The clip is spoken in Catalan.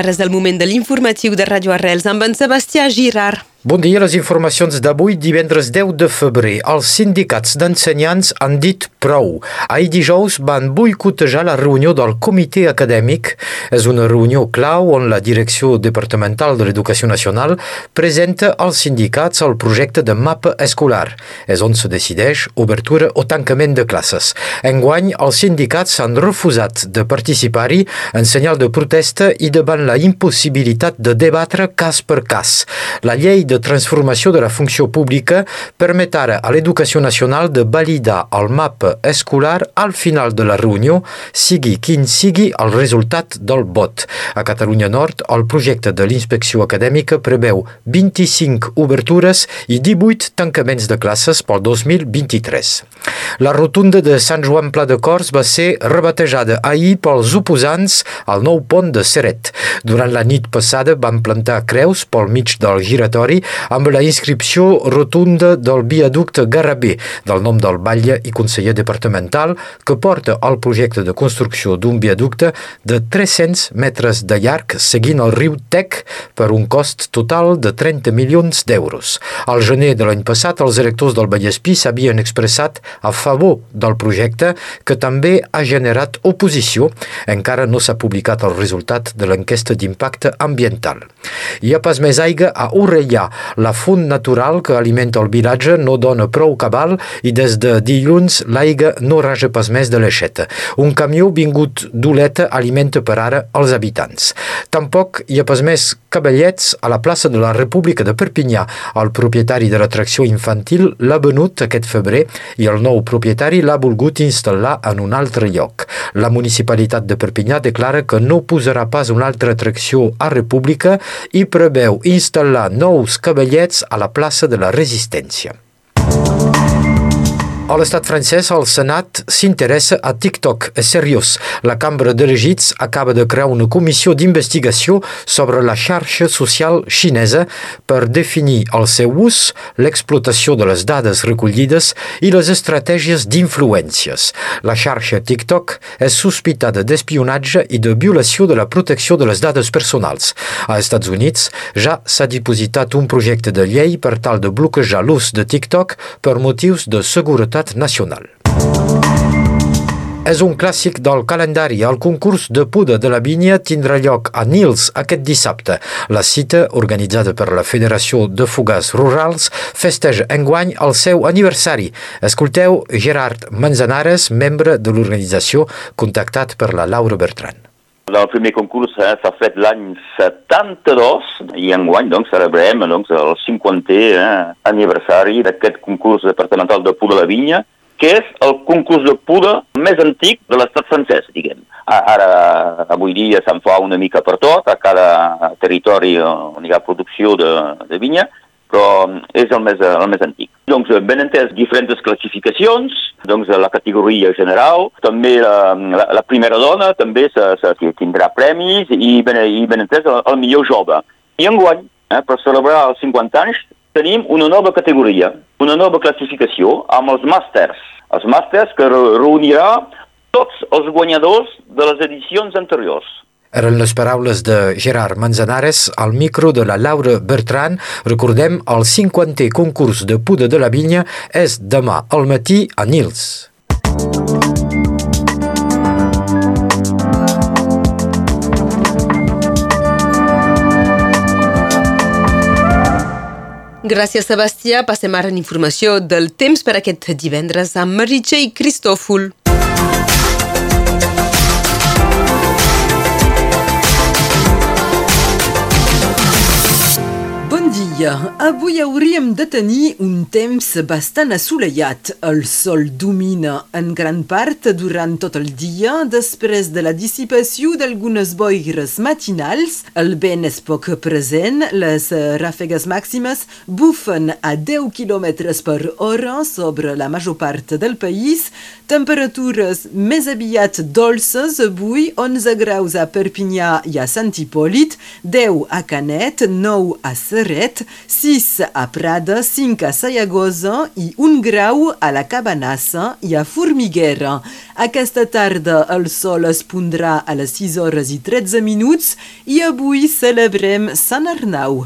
Ara és el moment de l'informatiu de Radio Arrels amb en Sebastià Girard. Bon dia, les informacions d'avui, divendres 10 de febrer. Els sindicats d'ensenyants han dit prou. Ahir dijous van boicotejar la reunió del comitè acadèmic. És una reunió clau on la Direcció Departamental de l'Educació Nacional presenta als sindicats el projecte de mapa escolar. És on se decideix obertura o tancament de classes. Enguany, els sindicats han refusat de participar-hi en senyal de protesta i davant la impossibilitat de debatre cas per cas. La llei de transformació de la funció pública permet ara a l'Educació Nacional de validar el mapa escolar al final de la reunió, sigui quin sigui el resultat del vot. A Catalunya Nord, el projecte de l'inspecció acadèmica preveu 25 obertures i 18 tancaments de classes pel 2023. La rotunda de Sant Joan Pla de Cors va ser rebatejada ahir pels oposants al nou pont de Seret. Durant la nit passada van plantar creus pel mig del giratori amb la inscripció rotunda del viaducte Garrabé, del nom del batlle i conseller departamental, que porta el projecte de construcció d'un viaducte de 300 metres de llarg seguint el riu Tec per un cost total de 30 milions d'euros. Al gener de l'any passat, els electors del Vallespí s'havien expressat a favor del projecte, que també ha generat oposició. Encara no s'ha publicat el resultat de l'enquesta d'impacte ambiental. Hi ha pas més aigua a Orellà, la font natural que alimenta el vilatge no dona prou cabal i des de dilluns l'aigua no raja pas més de l'aixeta. Un camió vingut d'Oleta alimenta per ara els habitants. Tampoc hi ha pas més cavallets a la plaça de la República de Perpinyà. El propietari de l'atracció infantil l'ha venut aquest febrer i el nou propietari l'ha volgut instal·lar en un altre lloc. La municipalitat de Perpinyà declara que no posarà pas una altra atracció a República i preveu instal·lar nous cavallets a la plaça de la Resistència. A l'estat francès, el Senat s'interessa a TikTok. És seriós. La Cambra d'Elegits acaba de crear una comissió d'investigació sobre la xarxa social xinesa per definir el seu ús, l'explotació de les dades recollides i les estratègies d'influències. La xarxa TikTok és sospitada d'espionatge i de violació de la protecció de les dades personals. A Estats Units ja s'ha dipositat un projecte de llei per tal de bloquejar l'ús de TikTok per motius de seguretat seguretat nacional. És un clàssic del calendari. El concurs de puda de la vinya tindrà lloc a Nils aquest dissabte. La cita, organitzada per la Federació de Fugars Rurals, festeja enguany el seu aniversari. Escolteu Gerard Manzanares, membre de l'organització, contactat per la Laura Bertran. El primer concurs eh, s'ha fet l'any 72 i enguany doncs, celebrem doncs, el 50è eh, aniversari d'aquest concurs departamental de Puda de la Vinya, que és el concurs de puda més antic de l'estat francès, diguem. Ara, avui dia se'n fa una mica per tot, a cada territori on hi ha producció de, de vinya, però és el més, el més antic. Doncs ben entès diferents classificacions, doncs la categoria general, també la, la, la primera dona també se, se tindrà premis i ben, i ben entès el, el millor jove. I enguany, eh, per celebrar els 50 anys, tenim una nova categoria, una nova classificació amb els màsters. Els màsters que reunirà tots els guanyadors de les edicions anteriors. Eren les paraules de Gerard Manzanares al micro de la Laura Bertran. Recordem, el 50è concurs de puda de la vinya és demà al matí a Nils. Gràcies, Sebastià. Passem ara en informació del temps per aquest divendres amb Meritxell Cristòfol. Dia. Avui hauríem de tenir un temps bastant assolellat. El sol domina en gran part durant tot el dia després de la dissipació d'algunes boires matinals. El vent és poc present, les ràfegues màximes bufen a 10 km per hora sobre la major part del país. Temperatures més aviat dolces avui, 11 graus a Perpinyà i a Sant Hipòlit, 10 a Canet, 9 a Serret, 6 a Prada, 5 a Sayagosa i 1 grau a la Cabanassa i a Formiguera. Aquesta tarda el sol es pondrà a les 6 hores i 13 minuts i avui celebrem Sant Arnau.